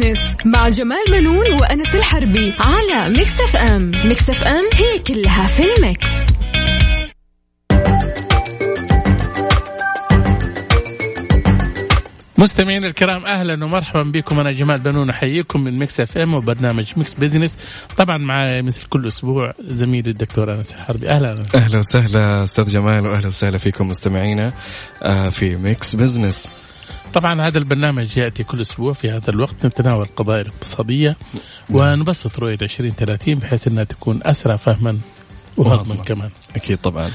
business مع جمال بنون وأنس الحربي على Mix FM. Mix FM هي كلها في ال mix. مستمعين الكرام أهلا ومرحبا بكم. أنا جمال بنون أحييكم من Mix FM وبرنامج Mix Business طبعا معي مثل كل أسبوع زميلي الدكتور أنس الحربي. أهلا. أهلا وسهلا أستاذ جمال واهلا وسهلا فيكم مستمعينا آه، في Mix Business طبعا هذا البرنامج يأتي كل أسبوع في هذا الوقت نتناول القضايا الاقتصادية ونبسط رؤية 2030 بحيث إنها تكون أسرع فهما وهضما كمان. أكيد طبعا.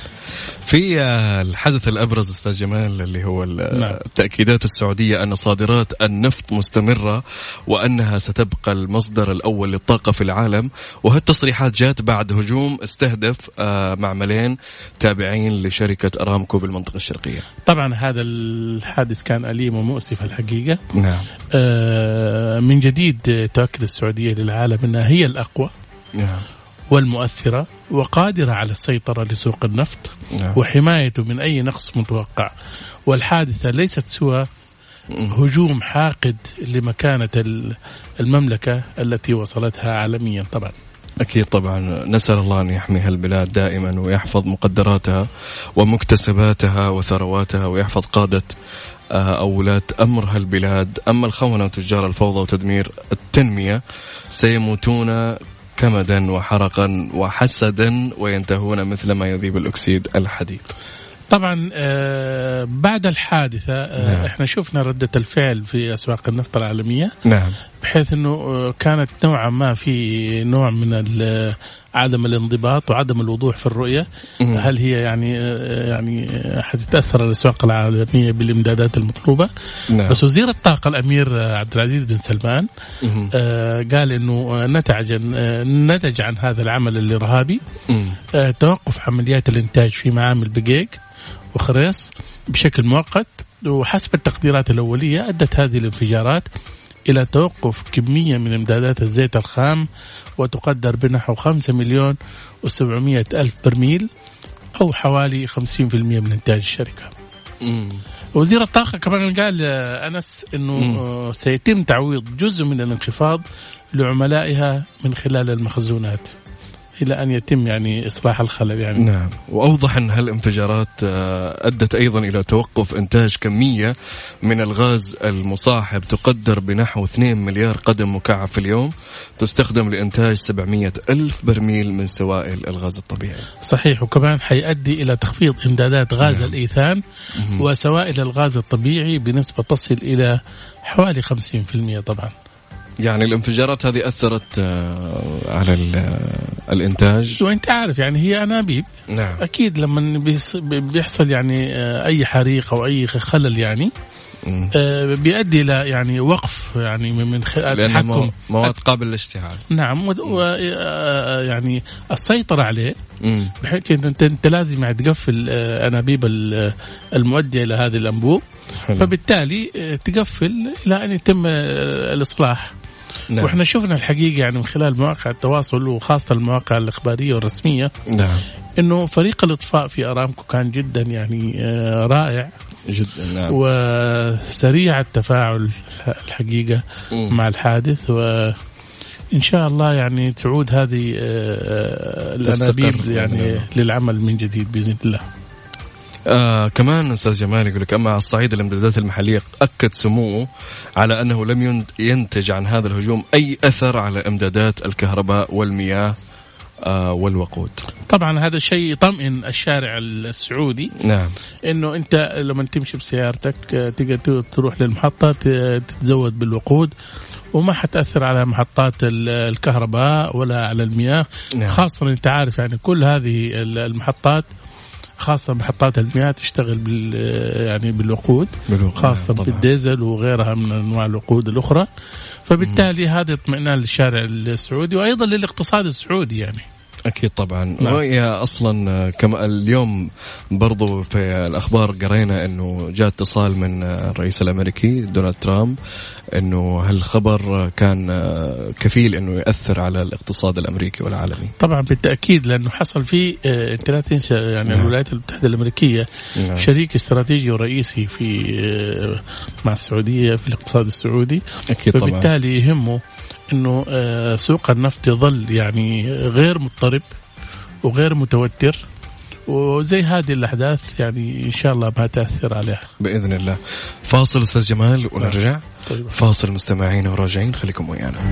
في آه، الحدث الأبرز أستاذ جمال اللي هو ال- نعم. التأكيدات السعودية أن صادرات النفط مستمرة وأنها ستبقى المصدر الأول للطاقة في العالم وهالتصريحات جات بعد هجوم استهدف آه، معملين تابعين لشركة أرامكو بالمنطقة الشرقية. طبعا هذا الحادث كان أليم ومؤسف الحقيقة. نعم. آه، من جديد تؤكد السعودية للعالم أنها هي الأقوى. نعم. والمؤثرة وقادرة على السيطرة لسوق النفط نعم. وحمايته من أي نقص متوقع. والحادثة ليست سوى هجوم حاقد لمكانة ال- المملكة التي وصلتها عالميا طبعا. أكيد طبعا. نسأل الله أن يحمي هالبلاد دائما ويحفظ مقدراتها ومكتسباتها وثرواتها ويحفظ قادة آه، أو ولاة أمر هالبلاد أما الخونة وتجار الفوضى وتدمير التنمية سيموتون كمدا وحرقا وحسدا وينتهون مثل ما يذيب الأكسيد الحديد. طبعا آه، بعد الحادثة آه، نعم. إحنا شفنا ردة الفعل في أسواق النفط العالمية. نعم. بحيث إنه آه، كانت نوعا ما في نوع من ال- عدم الانضباط وعدم الوضوح في الرؤية. هل هي يعني آه، يعني آه، حتتأثر الاسواق العالميه بالإمدادات المطلوبة نعم بس وزير الطاقة الأمير آه، عبد العزيز بن سلمان. آه، قال إنه آه، نتج عن آه، نتج عن هذا العمل الإرهابي. آه، توقف عمليات الإنتاج في معامل بقيق وخريص بشكل مؤقت وحسب التقديرات الأولية أدت هذه الانفجارات إلى توقف كمية من امدادات الزيت الخام وتقدر بنحو 5 مليون و700 ألف برميل أو حوالي 50% من إنتاج الشركة. مم. وزير الطاقة كمان قال أنس إنه مم. سيتم تعويض جزء من الانخفاض لعملائها من خلال المخزونات إلى أن يتم يعني إصلاح الخلل يعني. نعم. وأوضح أن هالانفجارات آه، أدت أيضا إلى توقف إنتاج كمية من الغاز المصاحب. تقدر بنحو 2 مليار قدم مكعب في اليوم. تستخدم لإنتاج 700 ألف برميل من سوائل الغاز الطبيعي. صحيح. وكمان حيؤدي إلى تخفيض إمدادات غاز الإيثان وسوائل الغاز الطبيعي بنسبة تصل إلى حوالي 50% طبعا. يعني الانفجارات هذه أثرت آه، على آه، الإنتاج؟ وانت عارف يعني هي أنابيب. نعم. أكيد لما بيحصل يعني آه، أي حريق أو أي خلل يعني بيؤدي إلى يعني وقف يعني من خلال التحكم. مو- مواد قابلة للاشتعال. نعم و يعني السيطرة عليه. بحيث إن أنت أنت لازم يعني تقفل أنابيب ال- المؤدية إلى هذه الأنبوب. حلو. فبالتالي تقفل إلى أن يتم الإصلاح. نعم. وإحنا شفنا الحقيقة يعني من خلال مواقع التواصل وخاصة المواقع الإخبارية والرسمية نعم إنه فريق الإطفاء في أرامكو كان جدا يعني آه، رائع جدا نعم وسريع التفاعل الحقيقة مم. مع الحادث و ان شاء الله يعني تعود هذه آه، تستقر الأنابيب يعني نعم. للعمل من جديد بإذن الله. آه كمان أستاذ جمال يقول لك أما على الصعيد الامدادات المحلية أكد سموه على أنه لم ين- ينتج عن هذا الهجوم أي أثر على إمدادات الكهرباء والمياه آه والوقود. طبعا هذا الشيء يطمئن الشارع السعودي نعم إنه أنت لما تمشي بسيارتك آه، تقدر تروح للمحطة تتزود بالوقود وما حتأثر على محطات ال- الكهرباء ولا على المياه نعم. خاصة أنت عارف يعني كل هذه ال- المحطات خاصة محطات المياه تشتغل بال يعني بالوقود خاصة طبعاً. بالديزل وغيرها من أنواع الوقود الأخرى. فبالتالي هذا اطمئنان للشارع السعودي وأيضا للاقتصاد السعودي يعني. أكيد طبعا نعم. وهي أصلا كما اليوم برضو في الأخبار قرينا إنه جاء اتصال من الرئيس الأمريكي دونالد ترامب إنه هالخبر كان كفيل إنه ياثر على الاقتصاد الأمريكي والعالمي طبعا بالتأكيد لأنه حصل في آه، انت لا تنسى يعني نعم. الولايات المتحدة الأمريكية نعم. شريك استراتيجي ورئيسي في آه، مع السعودية في الاقتصاد السعودي أكيد طبعا فبالتالي يهمه إنه آه، سوق النفط يظل يعني غير مضطرب وغير متوتر. وزي هذه الأحداث يعني إن شاء الله ما تاثر عليها. بإذن الله. فاصل أستاذ جمال ونرجع. طيب. فاصل مستمعين وراجعين خليكم ويانا.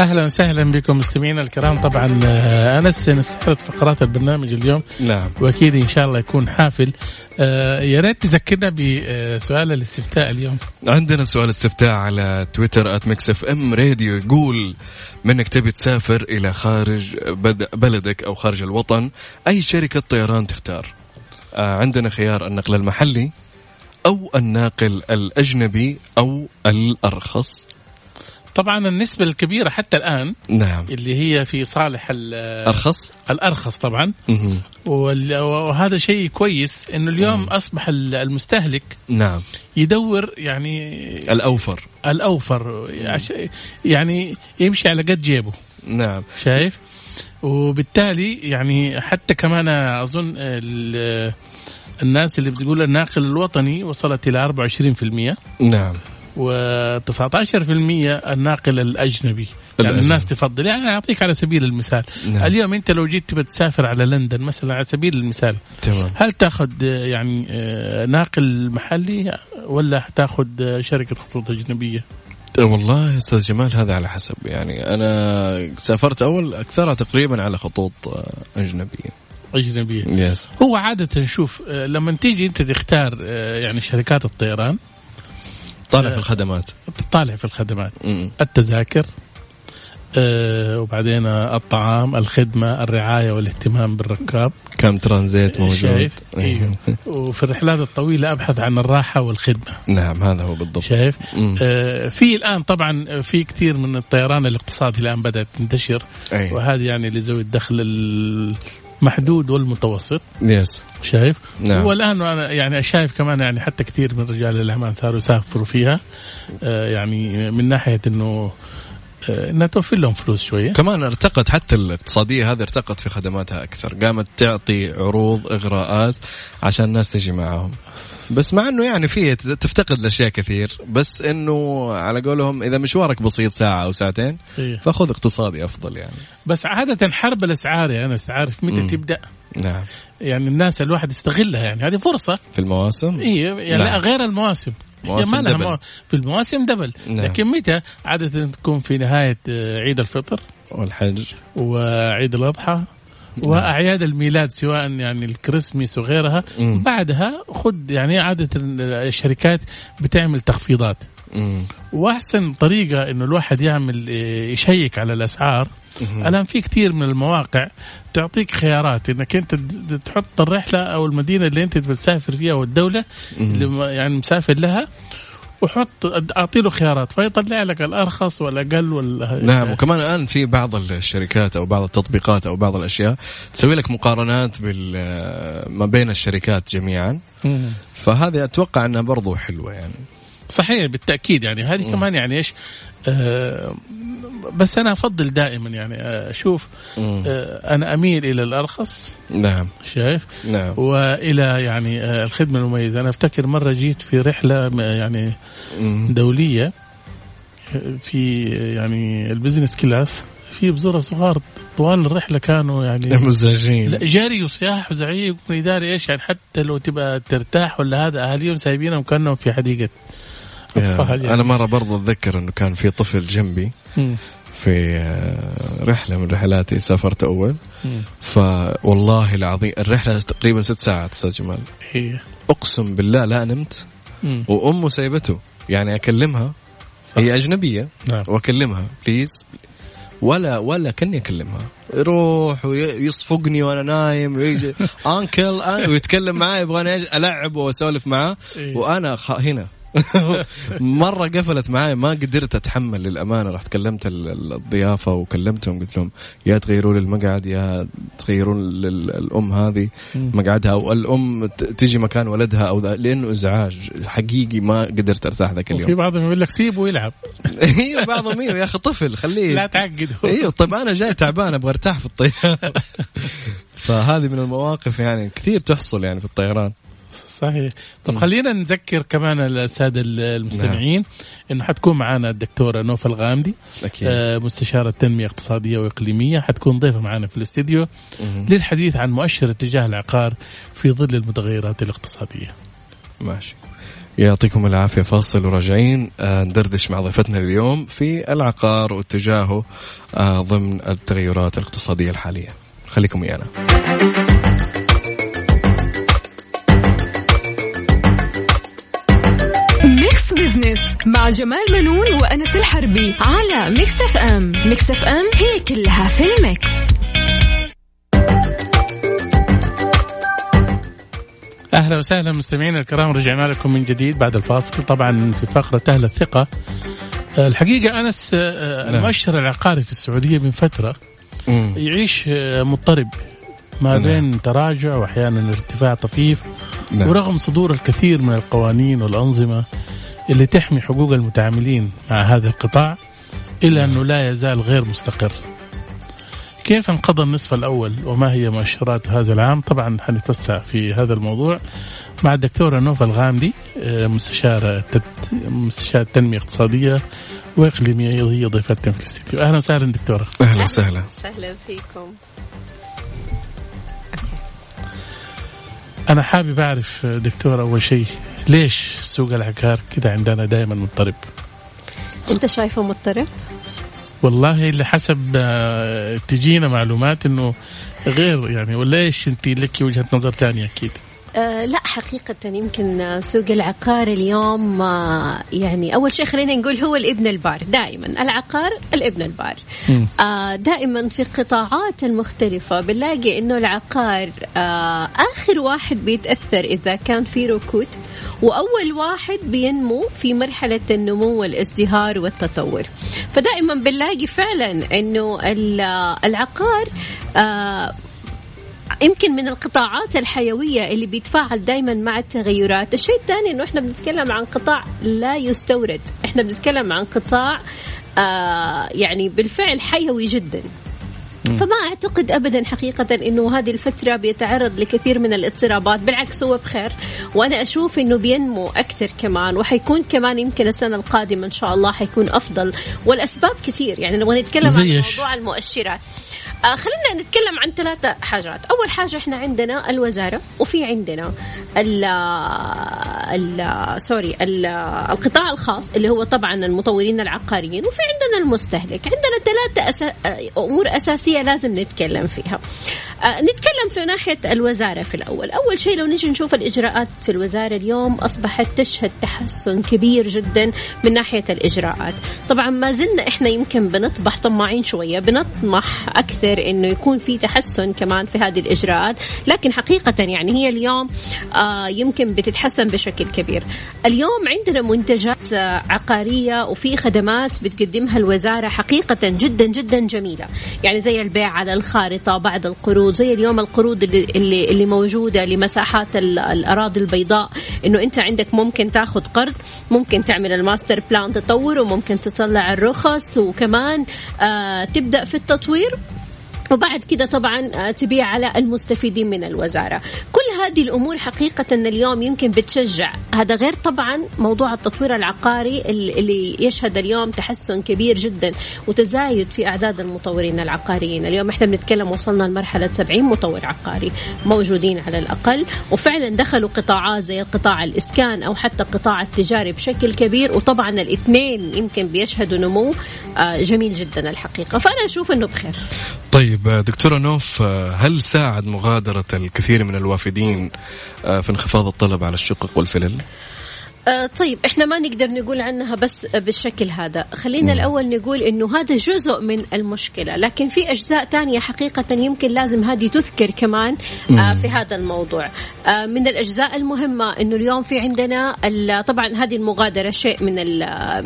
أهلا وسهلا بكم مستمعينا الكرام. طبعا آه، أنس نستعرض فقرات البرنامج اليوم. نعم. وأكيد إن شاء الله يكون حافل. آه، يا ريت تذكرنا بسؤال الاستفتاء اليوم. عندنا سؤال استفتاء على تويتر at Mix FM Radio يقول منك تبي تسافر إلى خارج بلدك أو خارج الوطن أي شركة طيران تختار؟ آه عندنا خيار النقل المحلي أو الناقل الأجنبي أو الأرخص. طبعا النسبة الكبيرة حتى الآن نعم. اللي هي في صالح ال- ارخص الأرخص طبعا. وهذا شيء كويس إنه اليوم أصبح ال- المستهلك نعم. يدور يعني الأوفر. الأوفر. يعني يمشي على قد جيبه. نعم. شايف؟ وبالتالي يعني حتى كمان أظن ال- الناس اللي بتقول الناقل الوطني وصلت إلى 24% نعم. و19% الناقل الأجنبي. يعني. الناس تفضل. يعني أعطيك على سبيل المثال. نعم. اليوم أنت لو جيت تبى تسافر على لندن مثلا على سبيل المثال تمام. هل تأخذ يعني آه، ناقل محلي ولا تأخذ شركة خطوط أجنبية؟ والله أستاذ جمال هذا على حسب. يعني أنا سافرت أول أكثرها تقريبا على خطوط آه، أجنبية. أجنبية. يس هو عادة شوف لما تيجي أنت تختار يعني شركات الطيران طالع في الخدمات. تطالع في الخدمات. مم. التذاكر آه، وبعدين آه، الطعام الخدمة الرعاية والاهتمام بالركاب. كم ترانزيت موجود. شايف؟ أيوه وفي الرحلات الطويلة أبحث عن الراحة والخدمة. نعم هذا هو بالضبط. شايف. آه، في الآن طبعا في كثير من الطيران الاقتصادي الآن بدأت تنتشر. أي. وهذه يعني لذوي الدخل المحدود والمتوسط. يس شايف؟ نعم. والآن أنا يعني شايف كمان يعني حتى كثير من رجال الاعمال صاروا يسافروا فيها. آه، يعني من ناحية إنه انها توفر لهم فلوس شوية. كمان ارتقت حتى الاقتصادية هذه ارتقت في خدماتها أكثر. قامت تعطي عروض إغراءات عشان الناس تجي معاهم. بس مع إنه يعني في تفتقد لاشياء كثير بس إنه على قولهم إذا مشوارك بسيط ساعة أو ساعتين إيه. فخذ اقتصادي أفضل يعني. بس عادة حرب الأسعار يا انس عارف متى. تبدأ؟ نعم. يعني الناس الواحد يستغلها يعني. هذه فرصة. في المواسم؟ اي يعني نعم. غير المواسم. مواسم ما لها دبل. في المواسم دبل نعم. لكن متى عادة تكون في نهاية آه، عيد الفطر والحج وعيد الأضحى وأعياد الميلاد سواء يعني الكريسماس وغيرها مم. بعدها خد يعني عادة الشركات بتعمل تخفيضات مم. وأحسن طريقة إنه الواحد يعمل إيه، يشيك على الأسعار. الآن في كثير من المواقع تعطيك خيارات. إنك أنت تحط الرحلة أو المدينة اللي أنت بتسافر فيها والدولة اللي يعني مسافر لها وحط أعطي له خيارات فيطلع لك الأرخص والأقل ولا نعم وكمان الآن في بعض الشركات أو بعض التطبيقات أو بعض الأشياء تسوي لك مقارنات بال ما بين الشركات جميعا. فهذه أتوقع أنها برضو حلوة يعني. صحيح بالتأكيد يعني. هذه. كمان يعني إيش؟ بس أنا أفضل دائما يعني آه، أشوف. آه أنا أميل إلى الأرخص نعم. شايف؟ نعم. وإلى يعني آه الخدمة المميزة. أنا أفتكر مرة جيت في رحلة يعني. دولية آه، في آه، يعني ال business class في بزورة صغار طوال الرحلة كانوا يعني مزعجين. لا جري وصياح وزعيق ومدري إيش يعني حتى لو تبغى ترتاح ولا هذا أهاليهم سايبينهم كأنهم في حديقة. أطفال يا. أنا مرة برضو أتذكر إنه كان في طفل جنبي. في آه، رحلة من رحلاتي سافرت أول. فوالله العظيم الرحلة تقريبا ست ساعات أستاذ جمال. هي أقسم بالله لا نمت. وأمه سايبته. يعني أكلمها. هي أجنبية. نعم. وأكلمها بليز ولا ولا كأني أكلمها. يروح ويصفقني وأنا نايم. ويجي انكل ويتكلم معي يبغاني العبه وأسولف معاه. إيه. وأنا هنا. مرة قفلت معي ما قدرت أتحمل للأمانة. رحت كلمت ال- الضيافة وكلمتهم قلت لهم يا تغيروا لي المقعد يا تغيرون الأم هذه. مقعدها أو الأم ت- تجي مكان ولدها أو لأنه إزعاج حقيقي ما قدرت أرتاح ذاك اليوم. بعضهم يقول لك سيبه يلعب إيوه بعضهم إيوه يا أخي طفل خليه لا تعقده. إيوه طيب أنا جاي تعبان أبغى أرتاح في الطياره فهذه من المواقف يعني كثير تحصل يعني في الطيران. صحيح. طب خلينا نذكر كمان الساده المستمعين نعم. إنه حتكون معنا الدكتورة نوفا الغامدي أكيد. آه، مستشارة تنمية اقتصادية وإقليمية. حتكون ضيفة معنا في الاستديو. للحديث عن مؤشر اتجاه العقار في ظل المتغيرات الاقتصادية. ماشي. يعطيكم العافية فاصل وراجعين. آه، ندردش مع ضيفتنا اليوم في العقار واتجاهه آه، ضمن التغيرات الاقتصادية الحالية. خليكم ويانا. business مع جمال بنون وأنس الحربي على Mix FM Mix FM هي كلها في ال mix أهلا وسهلا مستمعينا الكرام رجعنا لكم من جديد بعد الفاصل طبعا في فقرة أهل الثقة آه، الحقيقة أنس آه، نعم. المؤشر العقاري في السعودية من فترة مم. يعيش آه، مضطرب ما نعم. بين تراجع واحيانا ارتفاع طفيف نعم. ورغم صدور الكثير من القوانين والأنظمة اللي تحمي حقوق المتعاملين مع هذا القطاع الا أنه لا يزال غير مستقر. كيف انقضى النصف الأول وما هي مؤشرات هذا العام؟ طبعا حنتوسع في هذا الموضوع مع الدكتورة نوفا الغامدي آه، مستشارة تت- مستشارة تنمية اقتصادية وإقليمية هي ضيفتنا في الاستديو. أهلا وسهلا دكتورة. أهلا وسهلا سهلا فيكم أنا حابب أعرف دكتور أول شيء ليش سوق العقار كذا عندنا دائما مضطرب؟ أنت شايفه مضطرب والله اللي حسب آه، تجينا معلومات إنه غير يعني ولا إيش أنت لك وجهة نظر ثانية أكيد آه لا حقيقة يمكن سوق العقار اليوم آه يعني أول شيء خلينا نقول هو الإبن البار. دائما العقار الإبن البار. آه دائما في القطاعات المختلفة بنلاقي إنه العقار آخر واحد بيتأثر إذا كان في ركود وأول واحد بينمو في مرحلة النمو والازدهار والتطور. فدائما بنلاقي فعلا إنه ال- العقار يمكن من القطاعات الحيوية اللي بيتفاعل دائما مع التغيرات. الشيء الثاني إنه إحنا بنتكلم عن قطاع لا يستورد. إحنا بنتكلم عن قطاع آه يعني بالفعل حيوي جدا. فما أعتقد ابدا حقيقه إنه هذه الفترة بيتعرض لكثير من الاضطرابات. بالعكس هو بخير وأنا أشوف إنه بينمو أكثر كمان وحيكون كمان يمكن السنة القادمة إن شاء الله حيكون أفضل. والأسباب كثير يعني نبغى نتكلم عن؟ موضوع المؤشرات. آه خلينا نتكلم عن ثلاثة حاجات. أول حاجة إحنا عندنا الوزارة وفي عندنا ال ال سوري ال القطاع الخاص اللي هو طبعا المطورين العقاريين وفي عندنا المستهلك. عندنا ثلاثة أسا... آه، أمور أساسية لازم نتكلم فيها. آه نتكلم في ناحية الوزارة في الأول. أول شيء لو نجي نشوف الإجراءات في الوزارة اليوم أصبحت تشهد تحسن كبير جدا من ناحية الإجراءات. طبعا ما زلنا إحنا يمكن بنطمح طماعين شوية بنطمح أكثر إنه يكون في تحسن كمان في هذه الإجراءات. لكن حقيقة يعني هي اليوم آه يمكن بتتحسن بشكل كبير. اليوم عندنا منتجات آه عقارية وفي خدمات بتقدمها الوزارة حقيقة جدا جدا جميلة. يعني زي البيع على الخارطة بعض القروض زي اليوم القروض اللي, اللي, اللي موجودة لمساحات ال- الأراضي البيضاء. إنه أنت عندك ممكن تاخذ قرض ممكن تعمل ال master plan تطور وممكن تطلع الرخص وكمان آه تبدأ في التطوير. وبعد كده طبعا آه، تبيع على المستفيدين من الوزارة. كل هذه الأمور حقيقة اليوم يمكن بتشجع. هذا غير طبعا موضوع التطوير العقاري اللي يشهد اليوم تحسن كبير جدا وتزايد في أعداد المطورين العقاريين. اليوم إحنا بنتكلم وصلنا لمرحلة 70 مطور عقاري موجودين على الأقل. وفعلا دخلوا قطاعات زي قطاع الإسكان أو حتى القطاع التجاري بشكل كبير. وطبعا الاثنين يمكن بيشهدوا نمو آه، جميل جدا الحقيقة. فأنا أشوف أنه بخير. طيب آه، دكتورة نوف هل ساعد مغادرة الكثير من الوافدين في انخفاض الطلب على الشقق والفلل؟ آه طيب إحنا ما نقدر نقول عنها بس بالشكل هذا. خلينا الأول نقول إنه هذا جزء من المشكلة لكن في أجزاء تانية حقيقة يمكن لازم هذه تذكر كمان آه في هذا الموضوع. آه من الأجزاء المهمة إنه اليوم في عندنا طبعا هذه المغادرة شيء من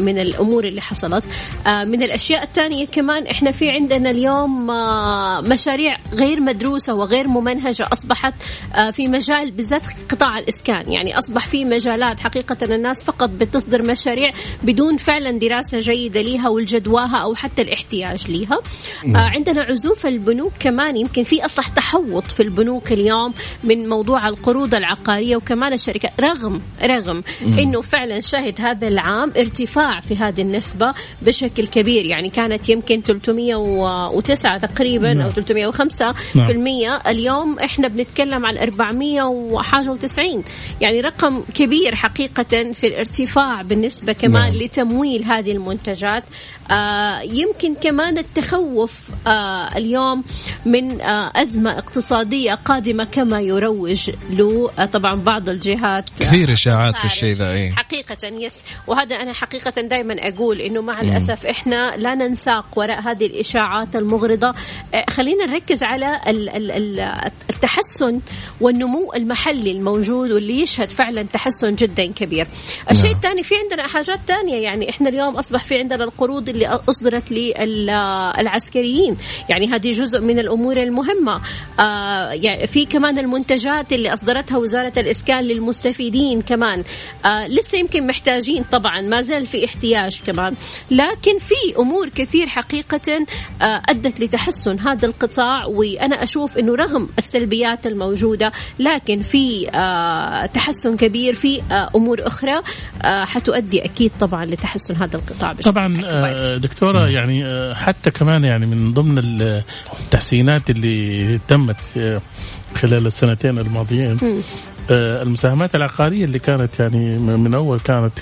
من الأمور اللي حصلت. آه من الأشياء الثانية كمان إحنا في عندنا اليوم آه مشاريع غير مدروسة وغير ممنهجة أصبحت آه في مجال بالذات قطاع الإسكان. يعني أصبح في مجالات حقيقة الناس فقط بتصدر مشاريع بدون فعلا دراسة جيدة لها والجدواها أو حتى الاحتياج لها نعم. آه عندنا عزوف البنوك كمان يمكن في أصبح تحوط في البنوك اليوم من موضوع القروض العقارية وكمان الشركات رغم رغم. أنه فعلا شهد هذا العام ارتفاع في هذه النسبة بشكل كبير يعني كانت يمكن 309 تقريبا نعم. أو 305 نعم. في المية اليوم إحنا بنتكلم عن 400 وحاجة و90 يعني رقم كبير حقيقة في الارتفاع بالنسبة كمان نعم. لتمويل هذه المنتجات. آه يمكن كمان التخوف آه اليوم من آه أزمة اقتصادية قادمة كما يروج له آه طبعا بعض الجهات كثير إشاعات في الشيء ذا إيه؟ حقيقة يس وهذا أنا حقيقة دائما أقول إنه مع الأسف إحنا لا ننساق وراء هذه الإشاعات المغرضة. آه خلينا نركز على التحسن والنمو المحلي الموجود واللي يشهد فعلا تحسن جدا كبير. الشيء نعم. الثاني في عندنا حاجات ثانية يعني إحنا اليوم أصبح في عندنا القروض اللي أصدرت للعسكريين يعني هذه جزء من الأمور المهمة. آه يعني في كمان المنتجات اللي أصدرتها وزارة الإسكان للمستفيدين كمان. آه لسه يمكن محتاجين طبعا ما زال في احتياج كمان. لكن في أمور كثير حقيقة آه أدت لتحسن هذا القطاع وأنا أشوف أنه رغم السلبيات الموجودة لكن في آه تحسن كبير في آه أمور أخرى. آه حتؤدي أكيد طبعا لتحسن هذا القطاع طبعا آه دكتورة يعني آه حتى كمان يعني من ضمن التحسينات اللي تمت خلال السنتين الماضيين المساهمات العقارية اللي كانت يعني من أول كانت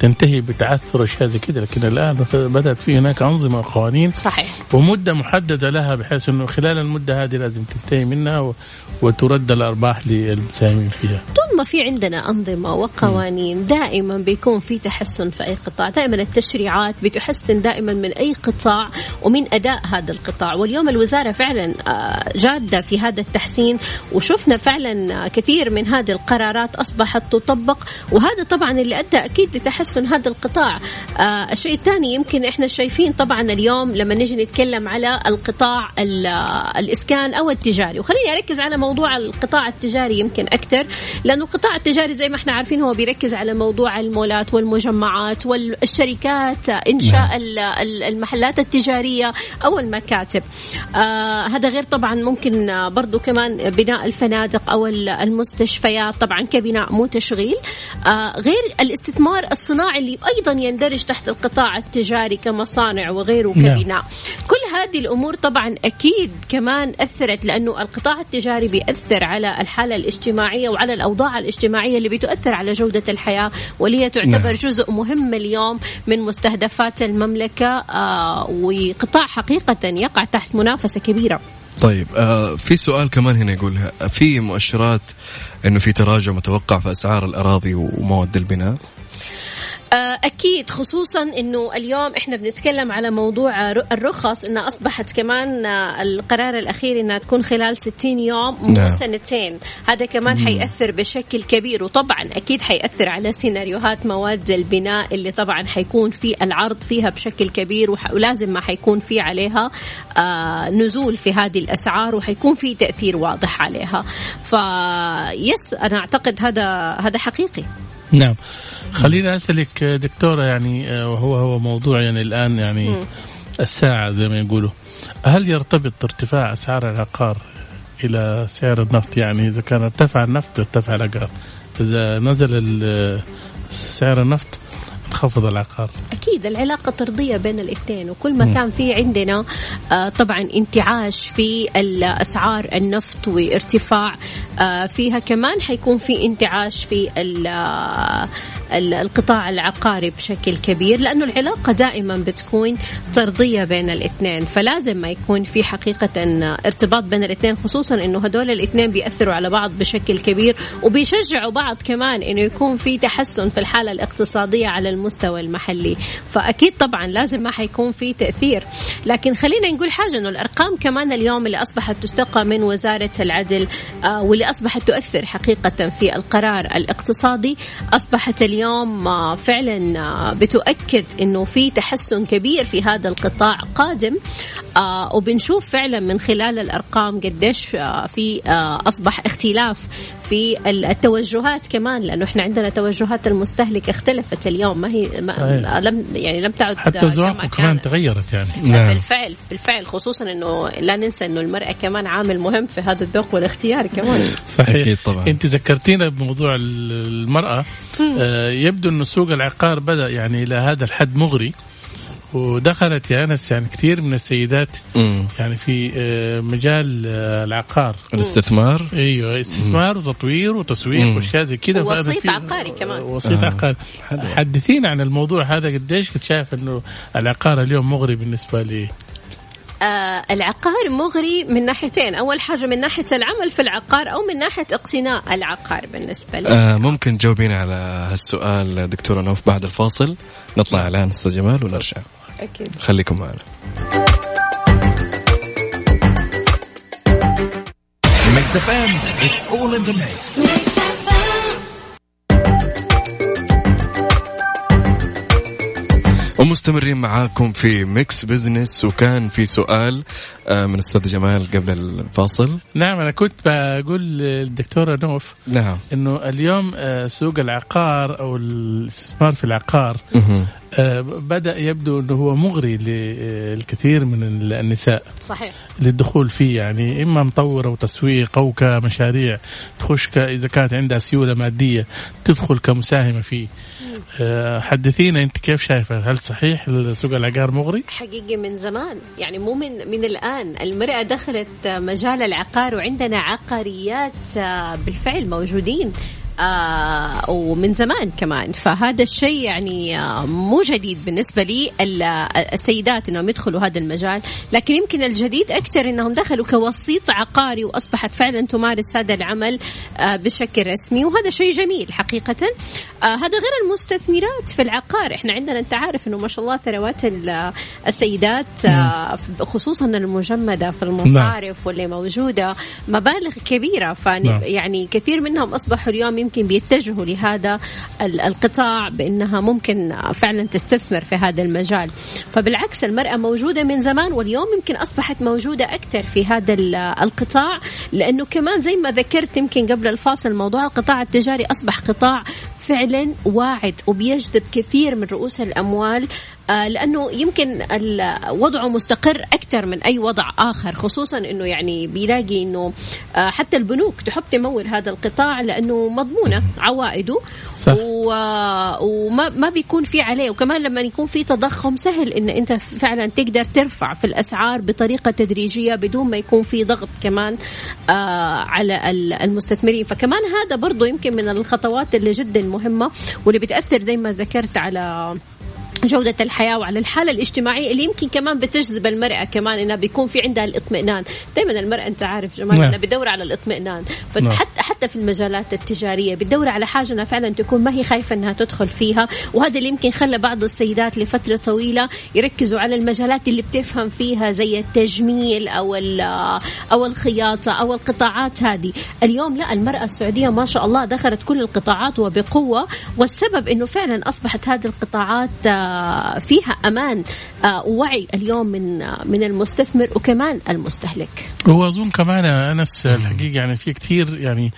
تنتهي بتعثر أشياء زي كذا لكن الآن بدأت في هناك أنظمة وقوانين صحيح. ومدة محددة لها بحيث أنه خلال المدة هذه لازم تنتهي منها وترد الأرباح للمساهمين فيها. طول ما في عندنا أنظمة وقوانين دائما بيكون في تحسن في أي قطاع. دائما التشريعات بتحسن دائما من أي قطاع ومن أداء هذا القطاع. واليوم الوزارة فعلا آه، جادة في هذا التحسين وشفنا فعلا كثير كثير من هذه القرارات أصبحت تطبق. وهذا طبعا اللي أدى أكيد لتحسن هذا القطاع. آه الشيء الثاني يمكن إحنا شايفين طبعا اليوم لما نجي نتكلم على القطاع الإسكان أو التجاري. وخليني أركز على موضوع القطاع التجاري يمكن أكثر لأنه القطاع التجاري زي ما إحنا عارفين هو بيركز على موضوع المولات والمجمعات والشركات إنشاء نعم. المحلات التجارية أو المكاتب آه هذا غير طبعا ممكن برضو كمان بناء الفنادق المست المستشفيات طبعا كبناء مو تشغيل آه غير الاستثمار الصناعي اللي أيضا يندرج تحت القطاع التجاري كمصانع وغيره نعم. كبناء كل هذه الأمور طبعا أكيد كمان أثرت لأنه القطاع التجاري بيأثر على الحالة الاجتماعية وعلى الأوضاع الاجتماعية اللي بتؤثر على جودة الحياة واللي تعتبر نعم. جزء مهم اليوم من مستهدفات المملكة آه وقطاع حقيقة يقع تحت منافسة كبيرة طيب آه في سؤال كمان هنا يقول في مؤشرات إنه في تراجع متوقع في أسعار الأراضي ومواد البناء أكيد خصوصا أنه اليوم إحنا بنتكلم على موضوع الرخص أنها أصبحت كمان آه، القرار الأخير أنها تكون خلال 60 يوم مو نعم. سنتين هذا كمان مم. حيأثر بشكل كبير وطبعا أكيد حيأثر على سيناريوهات مواد البناء اللي طبعا حيكون في العرض فيها بشكل كبير ولازم ما حيكون في عليها آه نزول في هذه الأسعار وحيكون في تأثير واضح عليها فيس أنا أعتقد هذا هذا حقيقي نعم. خليني أسألك دكتورة يعني آه، وهو هو موضوع يعني الآن يعني الساعة زي ما يقولوا. هل يرتبط ارتفاع أسعار العقار إلى سعر النفط؟ يعني إذا كان ارتفع النفط ارتفع العقار. إذا نزل سعر النفط انخفض العقار أكيد العلاقة طردية بين الاثنين وكل ما م. كان في عندنا آه طبعا انتعاش في اسعار النفط وارتفاع آه فيها كمان حيكون في انتعاش في القطاع العقاري بشكل كبير لأنه العلاقة دائما بتكون طردية بين الاثنين فلازم ما يكون في حقيقة ارتباط بين الاثنين خصوصا أنه هدول الاثنين بيأثروا على بعض بشكل كبير وبيشجعوا بعض كمان أنه يكون في تحسن في الحالة الاقتصادية على المستوى المحلي. فأكيد طبعا لازم ما حيكون في تأثير. لكن خلينا نقول حاجة أنه الأرقام كمان اليوم اللي أصبحت تستقى من وزارة العدل آه، واللي أصبحت تؤثر حقيقة في القرار الاقتصادي أصبحت اليوم آه، فعلا آه، بتؤكد أنه في تحسن كبير في هذا القطاع قادم. وبنشوف فعلا من خلال الأرقام قديش في أصبح اختلاف في التوجهات كمان لأنه إحنا عندنا توجهات المستهلك اختلفت اليوم. ما هي ما لم يعني لم تعد حتى ذوقه كمان تغيرت يعني. نعم. بالفعل بالفعل خصوصا إنه لا ننسى إنه المرأة كمان عامل مهم في هذا الذوق والاختيار كمان. صحيح. أكيد طبعا. أنت ذكرتينا بموضوع المرأة. آه يبدو إنه سوق العقار بدأ يعني إلى هذا الحد مغري. ودخلت يا أنس يعني كثير من السيدات مم. يعني في آه، مجال آه، العقار. الاستثمار. أيوه استثمار مم. وتطوير وتسويق وأشياء زي كذا. وسيط عقاري كمان. وسيط آه. عقاري. حدثينا عن الموضوع هذا قديش؟ كنت شايف إنه العقار اليوم مغري بالنسبة لي. آه العقار مغري من ناحيتين. أول حاجة من ناحية العمل في العقار أو من ناحية اقتناء العقار بالنسبة لي. آه ممكن تجاوبين على هالسؤال دكتورة نوف بعد الفاصل. نطلع إعلان أستاذ جمال ونرجع. أكيد. خليكم معنا. Mix FM, it's all in the mix. ومستمرين معاكم في Mix Business وكان في سؤال آه، من أستاذ جمال قبل الفاصل. نعم أنا كنت بقول للدكتورة نوف نعم. إنه اليوم آه، سوق العقار أو الاستثمار في العقار بدأ يبدو أنه هو مغري للكثير من النساء صحيح. للدخول فيه. يعني إما مطوره وتسويق أو كمشاريع تخش إذا كانت عندها سيولة مادية تدخل كمساهمة فيه. آه، حدثينا أنت كيف شايفة؟ هل صحيح سوق العقار مغري؟ حقيقي من زمان. يعني مو من من الآن. المرأة دخلت مجال العقار وعندنا عقاريات آه، بالفعل موجودين. آه ومن زمان كمان. فهذا الشيء يعني آه مو جديد بالنسبة لي. السيدات إنهم يدخلوا هذا المجال لكن يمكن الجديد أكثر إنهم دخلوا كوسيط عقاري وأصبحت فعلا تمارس هذا العمل آه بشكل رسمي. وهذا شيء جميل حقيقة. آه هذا غير المستثمرات في العقار. إحنا عندنا أنت عارف إنه ما شاء الله ثروات السيدات آه خصوصا المجمدة في المصارف نعم. واللي موجودة مبالغ كبيرة. فيعني نعم. كثير منهم أصبحوا اليوم يمكن بيتجهوا لهذا القطاع بأنها ممكن فعلا تستثمر في هذا المجال. فبالعكس المرأة موجودة من زمان واليوم يمكن أصبحت موجودة أكثر في هذا القطاع لأنه كمان زي ما ذكرت يمكن قبل الفاصل موضوع القطاع التجاري أصبح قطاع فعلا واعد وبيجذب كثير من رؤوس الأموال آه، لأنه يمكن وضعه مستقر أكثر من أي وضع آخر خصوصا إنه يعني بيلاقي إنه آه، حتى البنوك تحب تمول هذا القطاع لأنه مضمونة عوائده صح. وما ما بيكون في عليه وكمان لما يكون في تضخم سهل إن أنت فعلا تقدر ترفع في الأسعار بطريقة تدريجية بدون ما يكون في ضغط كمان آه، على المستثمرين فكمان هذا برضو يمكن من الخطوات اللي جدا مهمة واللي بتأثر زي ما ذكرت على جودة الحياة وعلى الحالة الاجتماعية اللي يمكن كمان بتجذب المرأة كمان إنها بيكون في عندها الاطمئنان، دائما المرأة أنت عارف جمال نعم. إنها بتدور على الاطمئنان، فحتى نعم. حتى في المجالات التجارية بتدور على حاجة إنها فعلا تكون ما هي خايفة إنها تدخل فيها، وهذا اللي يمكن خلى بعض السيدات لفترة طويلة يركزوا على المجالات اللي بتفهم فيها زي التجميل أو أو الخياطة أو القطاعات هذه، اليوم لا المرأة السعودية ما شاء الله دخلت كل القطاعات وبقوة، والسبب إنه فعلا أصبحت هذه القطاعات فيها أمان آه، ووعي اليوم من من المستثمر وكمان المستهلك. واظن كمان أنس الحقيقة يعني في كثير يعني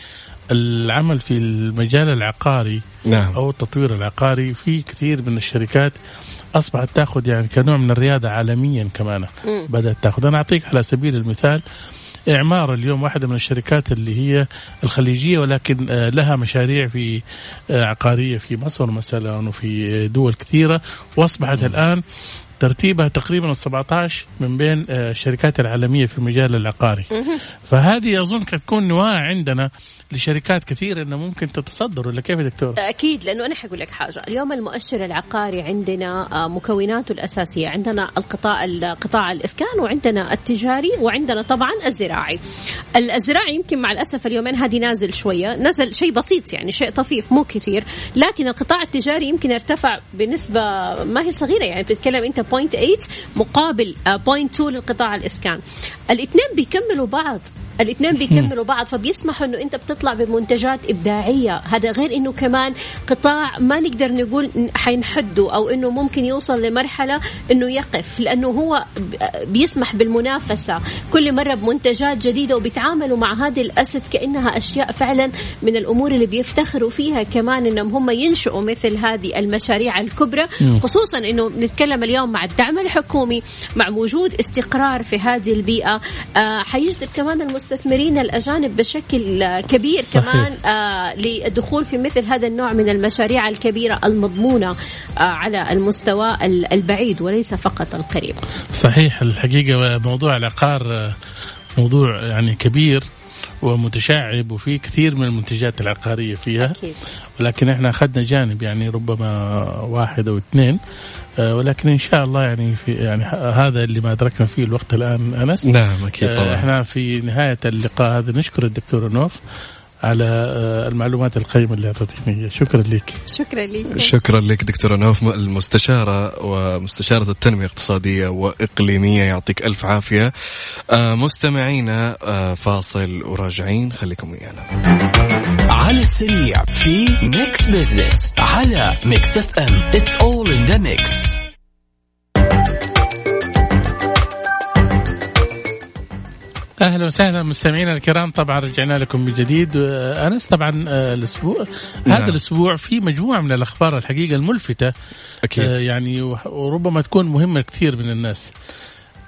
العمل في المجال العقاري نعم. أو التطوير العقاري في كثير من الشركات أصبحت تأخذ يعني كنوع من الريادة عالميا كمان. بدأت تأخذ أنا أعطيك على سبيل المثال إعمار اليوم واحدة من الشركات اللي هي الخليجية ولكن آه، لها مشاريع في آه، عقارية في مصر مثلا وفي دول كثيرة. وأصبحت الآن ترتيبها تقريبا ال 17 من بين آه، الشركات العالمية في المجال العقاري. فهذه أظن تكون نواة عندنا لشركات كثيره إنه ممكن تتصدر ولا كيف يا دكتور؟ أكيد لأنه أنا حقول لك حاجة. اليوم المؤشر العقاري عندنا آه، مكوناته الأساسية. عندنا القطاع قطاع الإسكان وعندنا التجاري وعندنا طبعا الزراعي. الزراعي يمكن مع الأسف اليومين هذه نازل شوية. نزل شيء بسيط يعني شيء طفيف مو كثير. لكن القطاع التجاري يمكن ارتفع بنسبة ما هي صغيرة. يعني بتتكلم أنت 0.8 مقابل 0.2 آه، للقطاع الإسكان. الاثنين بيكملوا بعض. الاثنين بيكملوا بعض فبيسمحوا إنه أنت بتطلع بمنتجات إبداعية. هذا غير إنه كمان قطاع ما نقدر نقول حينحده أو إنه ممكن يوصل لمرحلة إنه يقف لأنه هو بيسمح بالمنافسة. كل مرة بمنتجات جديدة وبيتعاملوا مع هذه الأسد كأنها أشياء فعلا من الأمور اللي بيفتخروا فيها كمان إنهم هم ينشئوا مثل هذه المشاريع الكبرى. خصوصا إنه نتكلم اليوم مع الدعم الحكومي مع وجود استقرار في هذه البيئة. آه حيجذب كمان المستثمرين المستثمرين الأجانب بشكل كبير صحيح. كمان آه للدخول في مثل هذا النوع من المشاريع الكبيرة المضمونة آه على المستوى البعيد وليس فقط القريب صحيح الحقيقة موضوع العقار آه، موضوع يعني كبير ومتشعب وفي كثير من المنتجات العقارية فيها أكيد. ولكن إحنا أخذنا جانب يعني ربما واحد أو اثنين آه، ولكن إن شاء الله يعني في يعني هذا اللي ما أدركنا فيه الوقت الآن أنس. نعم أكيد طبعا. إحنا في نهاية اللقاء هذا. نشكر الدكتور نوف على آه، المعلومات القيمة اللي أعطيتني شكرا لك. شكرا لك. شكرا لك دكتورة نوف. المستشارة ومستشارة التنمية الاقتصادية وإقليمية يعطيك ألف عافية. آه، مستمعينا فاصل وراجعين. خليكم ويانا. على السريع في Mix Business على Mix FM it's all in the mix أهلا وسهلا مستمعينا الكرام. طبعا رجعنا لكم من جديد أنس طبعا آه، الأسبوع نعم. هذا الأسبوع في مجموعة من الأخبار الحقيقة الملفتة. أكيد. آه، يعني وربما تكون مهمة كثير من الناس.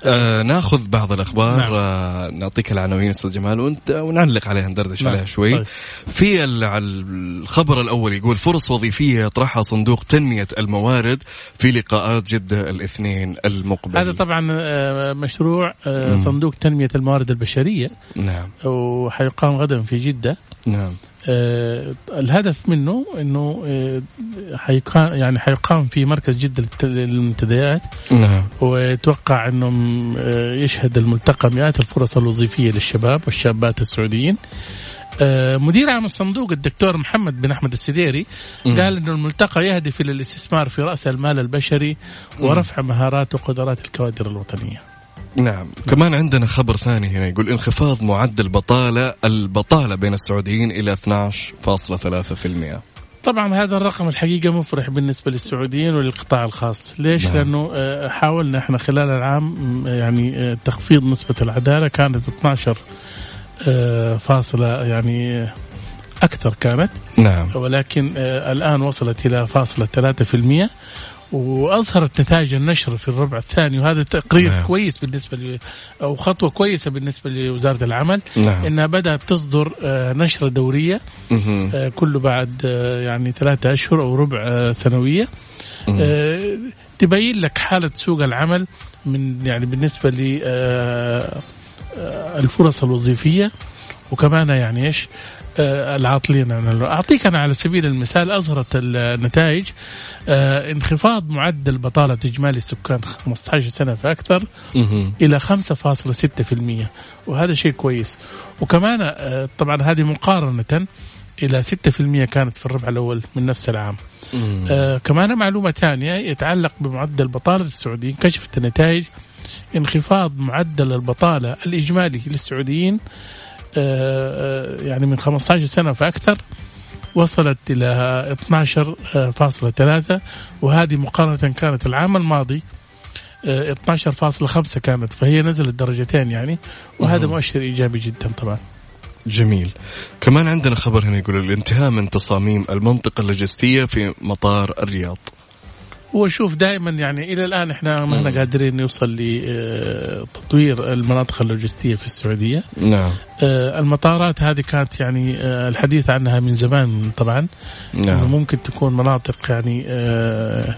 آه ناخذ بعض الأخبار نعم. آه نعطيك العناوين أستاذ جمال وأنت ونعلق عليها ندردش نعم. عليها شوي. طيب. في الخبر الأول يقول فرص وظيفية يطرحها صندوق تنمية الموارد في لقاءات جدة الاثنين المقبل هذا طبعا آه، مشروع آه، صندوق تنمية الموارد البشرية. نعم. وحيقام غدا في جدة. نعم. الهدف منه إنه آه حيقام يعني حيقام في مركز جده للمنتديات نعم. ويتوقع إنه آه يشهد الملتقى مئات الفرص الوظيفية للشباب والشابات السعوديين. آه مدير عام الصندوق الدكتور محمد بن أحمد السديري قال إنه الملتقى يهدف إلى الاستثمار في رأس المال البشري ورفع مهارات وقدرات الكوادر الوطنية. نعم. كمان عندنا خبر ثاني هنا يقول انخفاض معدل بطالة البطالة بين السعوديين إلى 12.3% طبعا هذا الرقم الحقيقة مفرح بالنسبة للسعوديين وللقطاع الخاص. ليش؟ نعم. لأنه آه، حاولنا إحنا خلال العام يعني آه، تخفيض نسبة العدالة كانت 12 آه، فاصلة يعني أكثر كانت. نعم. ولكن الآن وصلت إلى فاصلة 3% واظهرت نتائج النشر في الربع الثاني وهذا تقرير نعم. كويس بالنسبة ل أو خطوة كويسة بالنسبة لوزارة العمل نعم. إنها بدأت تصدر آه، نشرة دورية آه، كل بعد آه، يعني ثلاثة أشهر أو ربع سنوية تبين لك حالة سوق العمل من يعني بالنسبة ل الفرص الوظيفية وكمان يعني إيش العاطلين عن أعطيك أنا على سبيل المثال اظهرت النتائج. آه، انخفاض معدل بطالة إجمالي السكان 15 سنة فأكثر إلى 5.6% وهذا شيء كويس. وكمان آه، طبعا هذه مقارنة إلى 6% كانت في الربع الأول من نفس العام. آه كمان معلومة ثانية يتعلق بمعدل بطالة السعوديين. كشفت النتائج. انخفاض معدل البطالة الإجمالي للسعوديين آه، آه، يعني من 15 سنة فأكثر وصلت إلى 12.3 وهذه مقارنة كانت العام الماضي 12.5 آه، كانت فهي نزلت درجتين يعني وهذا مؤشر إيجابي جدا طبعا. جميل. كمان عندنا خبر هنا يقول الانتهاء من تصاميم المنطقة اللوجستية في مطار الرياض. وشوف دائما يعني إلى الآن إحنا ما إحنا قادرين نوصل لتطوير المناطق اللوجستية في السعودية. نعم. آه، المطارات هذه كانت يعني آه، الحديث عنها من زمان طبعا. نعم. ممكن تكون مناطق يعني آه،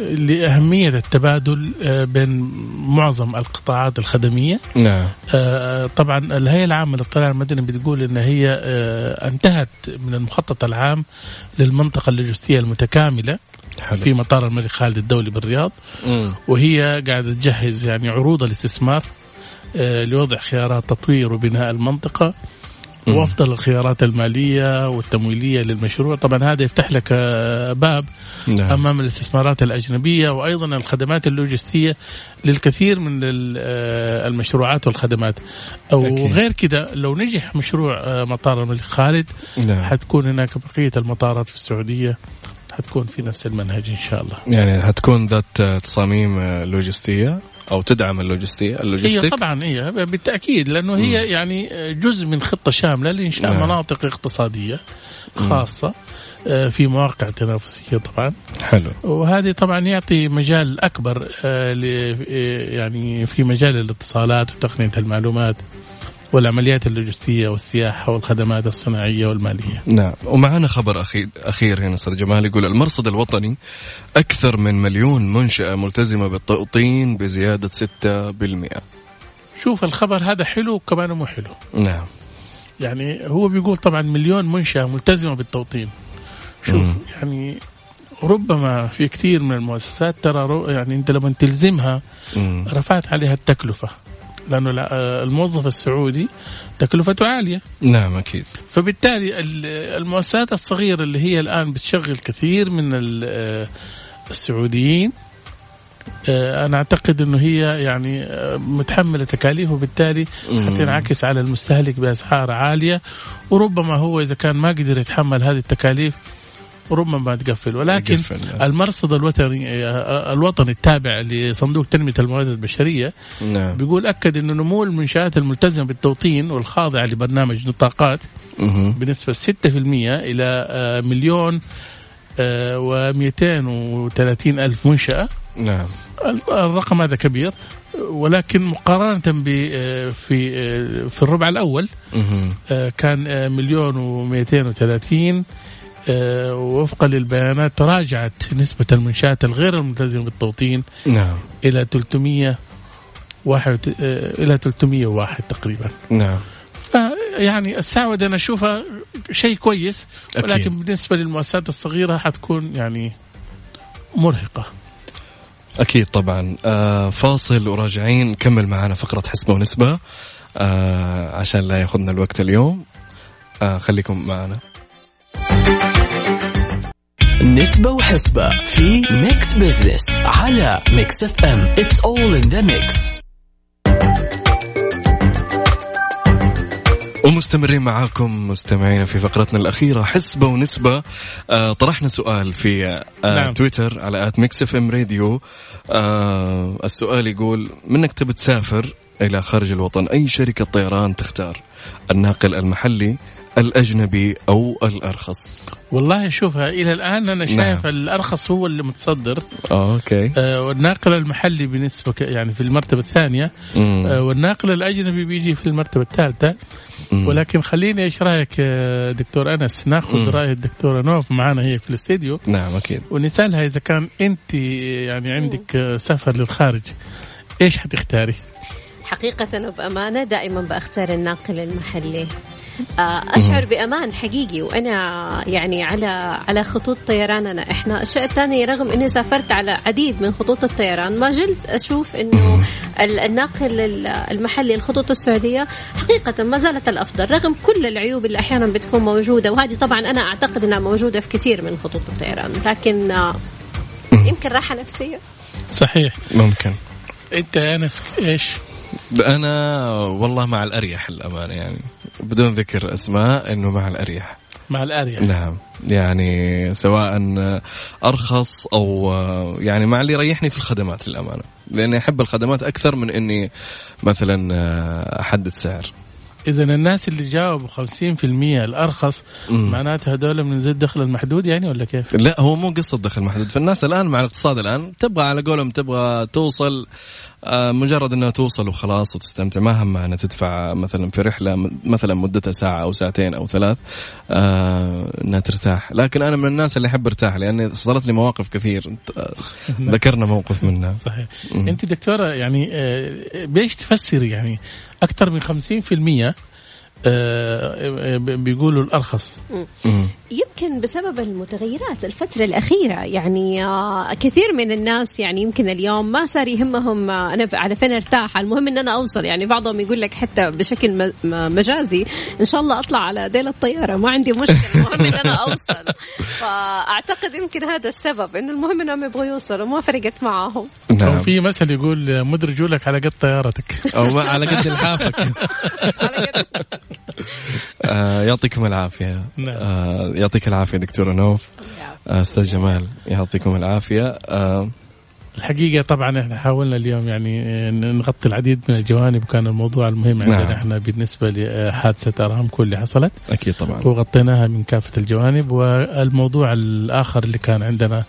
لأهمية التبادل آه، بين معظم القطاعات الخدمية نعم آه، طبعا الهيئة العامة للطيران المدني بتقول أن هي آه، انتهت من المخطط العام للمنطقة اللوجستية المتكاملة حلو في مطار الملك خالد الدولي بالرياض مم. وهي قاعدة تجهز يعني عروض الاستثمار لوضع خيارات تطوير وبناء المنطقة. وأفضل الخيارات المالية والتمويلية للمشروع، طبعا هذا يفتح لك آه، باب نعم أمام الاستثمارات الأجنبية وأيضا الخدمات اللوجستية للكثير من آه، المشروعات والخدمات. أو أكيد. غير كده لو نجح مشروع آه، مطار الملك خالد نعم حتكون هناك بقية المطارات في السعودية حتكون في نفس المنهج إن شاء الله. يعني هتكون ذات تصاميم لوجستية أو تدعم اللوجستيه هي اللوجستيك طبعا هي بالتأكيد لأنه هي يعني جزء من خطة شاملة لإنشاء نعم. مناطق اقتصادية خاصة آه، في مواقع تنافسية طبعا. حلو. وهذه طبعا يعطي مجال أكبر آه، ل- آه، يعني في مجال الاتصالات وتقنية المعلومات. والعمليات اللوجستية والسياحة والخدمات الصناعية والمالية. نعم ومعنا خبر أخير, أخير هنا أستاذ جمال يقول المرصد الوطني أكثر من مليون منشأة ملتزمة بالتوطين بزيادة 6% شوف الخبر هذا حلو وكمان مو حلو. نعم يعني هو بيقول طبعا مليون منشأة ملتزمة بالتوطين شوف مم. يعني ربما في كثير من المؤسسات ترى يعني أنت لما تلزمها مم. رفعت عليها التكلفة الع- آه، الموظف السعودي تكلفته عالية. نعم أكيد. فبالتالي ال- المؤسسات الصغيرة اللي هي الآن بتشغل كثير من آه، السعوديين آه، أنا أعتقد أنه هي يعني متحملة تكاليف وبالتالي. حتنعكس على المستهلك بأسعار عالية. وربما هو إذا كان ما قدر يتحمل هذه التكاليف ربما ما تقفل ولكن يقفل. المرصد الوطني آه، الوطني التابع لصندوق تنمية الموارد البشرية نعم بيقول أكد أنه نمو المنشآت الملتزمة بالتوطين والخاضعة لبرنامج نطاقات مهم. بنسبة 6% إلى آه، مليون و 230 ألف منشأة نعم الرقم هذا كبير ولكن مقارنة ب آه، في آه، في الربع الأول. آه، كان آه، مليون و 230 آه، وفقا للبيانات تراجعت نسبة المنشآت الغير الملتزمة بالتوطين نعم. إلى 300 واحد آه، إلى 301 تقريبا. نعم. يعني السعودة أنا أشوفها شيء كويس أكيد. ولكن بالنسبة للمؤسسات الصغيرة حتكون يعني مرهقة. أكيد طبعا. آه فاصل وراجعين نكمل معنا فقرة حسبة ونسبة. آه عشان لا ياخذنا الوقت اليوم. آه خليكم معنا. نسبة وحسبة في Mix Business على Mix FM it's all in the mix. ومستمرين معاكم مستمعينا في فقرتنا الأخيرة حسبة ونسبة. آه طرحنا سؤال في آه نعم. تويتر على at Mix FM Radio آه السؤال يقول منك تبي تسافر إلى خارج الوطن أي شركة طيران تختار؟ الناقل المحلي الأجنبي أو الأرخص والله شوفها إلى الآن أنا شايف نعم. الأرخص هو اللي متصدر آه okay آه، والناقل المحلي بنسبة ك- يعني في المرتبة الثانية مم. آه، والناقل الأجنبي بيجي في المرتبة الثالثة مم. ولكن خليني إيش رأيك يا دكتور أنس ناخذ مم. رأي الدكتورة نوف معانا هي في الاستديو نعم أكيد ونسألها إذا كان أنت يعني عندك آه، سفر للخارج إيش حتختاري؟ حقيقة وبأمانة دائما بختار الناقل المحلي آه، أشعر بأمان حقيقي وأنا يعني على على خطوط طيراننا إحنا الشيء الثاني رغم إني سافرت على عديد من خطوط الطيران ما زلت أشوف إنه ال- الناقل ال- المحلي الخطوط السعودية حقيقة ما زالت الأفضل رغم كل العيوب اللي أحيانا بتكون موجودة وهذه طبعا أنا أعتقد أنها موجودة في كثير من خطوط الطيران. لكن آه، يمكن راحة نفسية؟ صحيح. ممكن. أنت يا أنس إيش؟ أنا والله مع الأريح الأمانة يعني. بدون ذكر أسماء إنه مع الأريح. مع الأريح. نعم. يعني سواء أرخص أو يعني مع اللي يريحني في الخدمات للأمانة. لأني أحب الخدمات أكثر من إني مثلا أحدد سعر. إذا الناس اللي جاوبوا 50% الأرخص مم. معناتها هذول من ذي الدخل المحدود يعني ولا كيف؟ لا هو مو قصة دخل محدود فالناس الآن مع الاقتصاد الآن تبغى على قولهم تبغى توصل آه، مجرد إنها توصل وخلاص وتستمتع ما همها إنها تدفع مثلا في رحلة مثلا مدتها ساعة أو ساعتين أو ثلاث آه، إنها ترتاح. لكن أنا من الناس اللي أحب أرتاح لأني صارت لي مواقف كثير آه، ذكرنا موقف منها. صحيح. أنت دكتورة يعني آه، بإيش تفسري يعني؟ أكثر من 50% آه، آه، بيقولوا الأرخص. يمكن بسبب المتغيرات الفترة الأخيرة يعني آه، كثير من الناس يعني يمكن اليوم ما صار يهمهم آه، أنا على فين ارتاح. المهم أن أنا أوصل يعني بعضهم يقول لك حتى بشكل مجازي إن شاء الله أطلع على ديل الطيارة ما عندي مشكلة. المهم أن أنا أوصل. فأعتقد يمكن هذا السبب إنه المهم أنهم يبغوا يوصلوا ما فرقت معاهم. نعم. في مثل يقول آه، مد رجولك على قد طيارتك. أو ما على قد لحافك. على قد- آه، يعطيكم العافية. نعم. آه، يعطيك العافية دكتورة نوف. آه، أستاذ جمال يعطيكم العافية. آه، الحقيقة طبعا إحنا حاولنا اليوم يعني آه، نغطي العديد من الجوانب وكان الموضوع المهم عندنا. نعم. إحنا بالنسبة لحادثة ارامكو اللي حصلت. أكيد طبعا. وغطيناها من كافة الجوانب. والموضوع الآخر اللي كان عندنا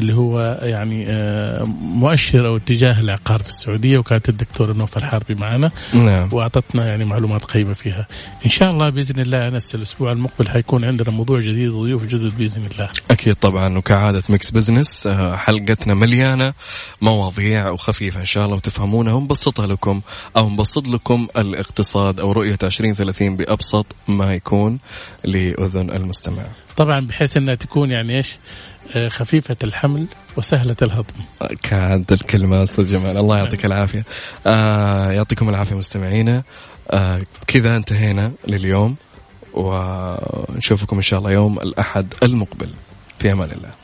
اللي هو يعني آه، مؤشر أو اتجاه العقار في السعودية وكانت الدكتورة نوف الحربي معنا. نعم. وأعطتنا يعني معلومات قيمة فيها. إن شاء الله بإذن الله أنس الأسبوع المقبل حيكون عندنا موضوع جديد وضيوف جدد بإذن الله. أكيد طبعا. وكعادة Mix Business آه، حلقتنا مليانة مواضيع وخفيفة إن شاء الله وتفهمونها. ونبسطها لكم أو نبسط لكم الاقتصاد أو رؤية 2030 بأبسط ما يكون لأذن المستمع. طبعا بحيث أنها تكون يعني آه، خفيفة الحمل وسهلة الهضم كانت الكلمة أستاذ جمال الله يعطيك العافية. آه يعطيكم العافية مستمعينا. آه كذا انتهينا لليوم ونشوفكم إن شاء الله يوم الأحد المقبل في أمان الله.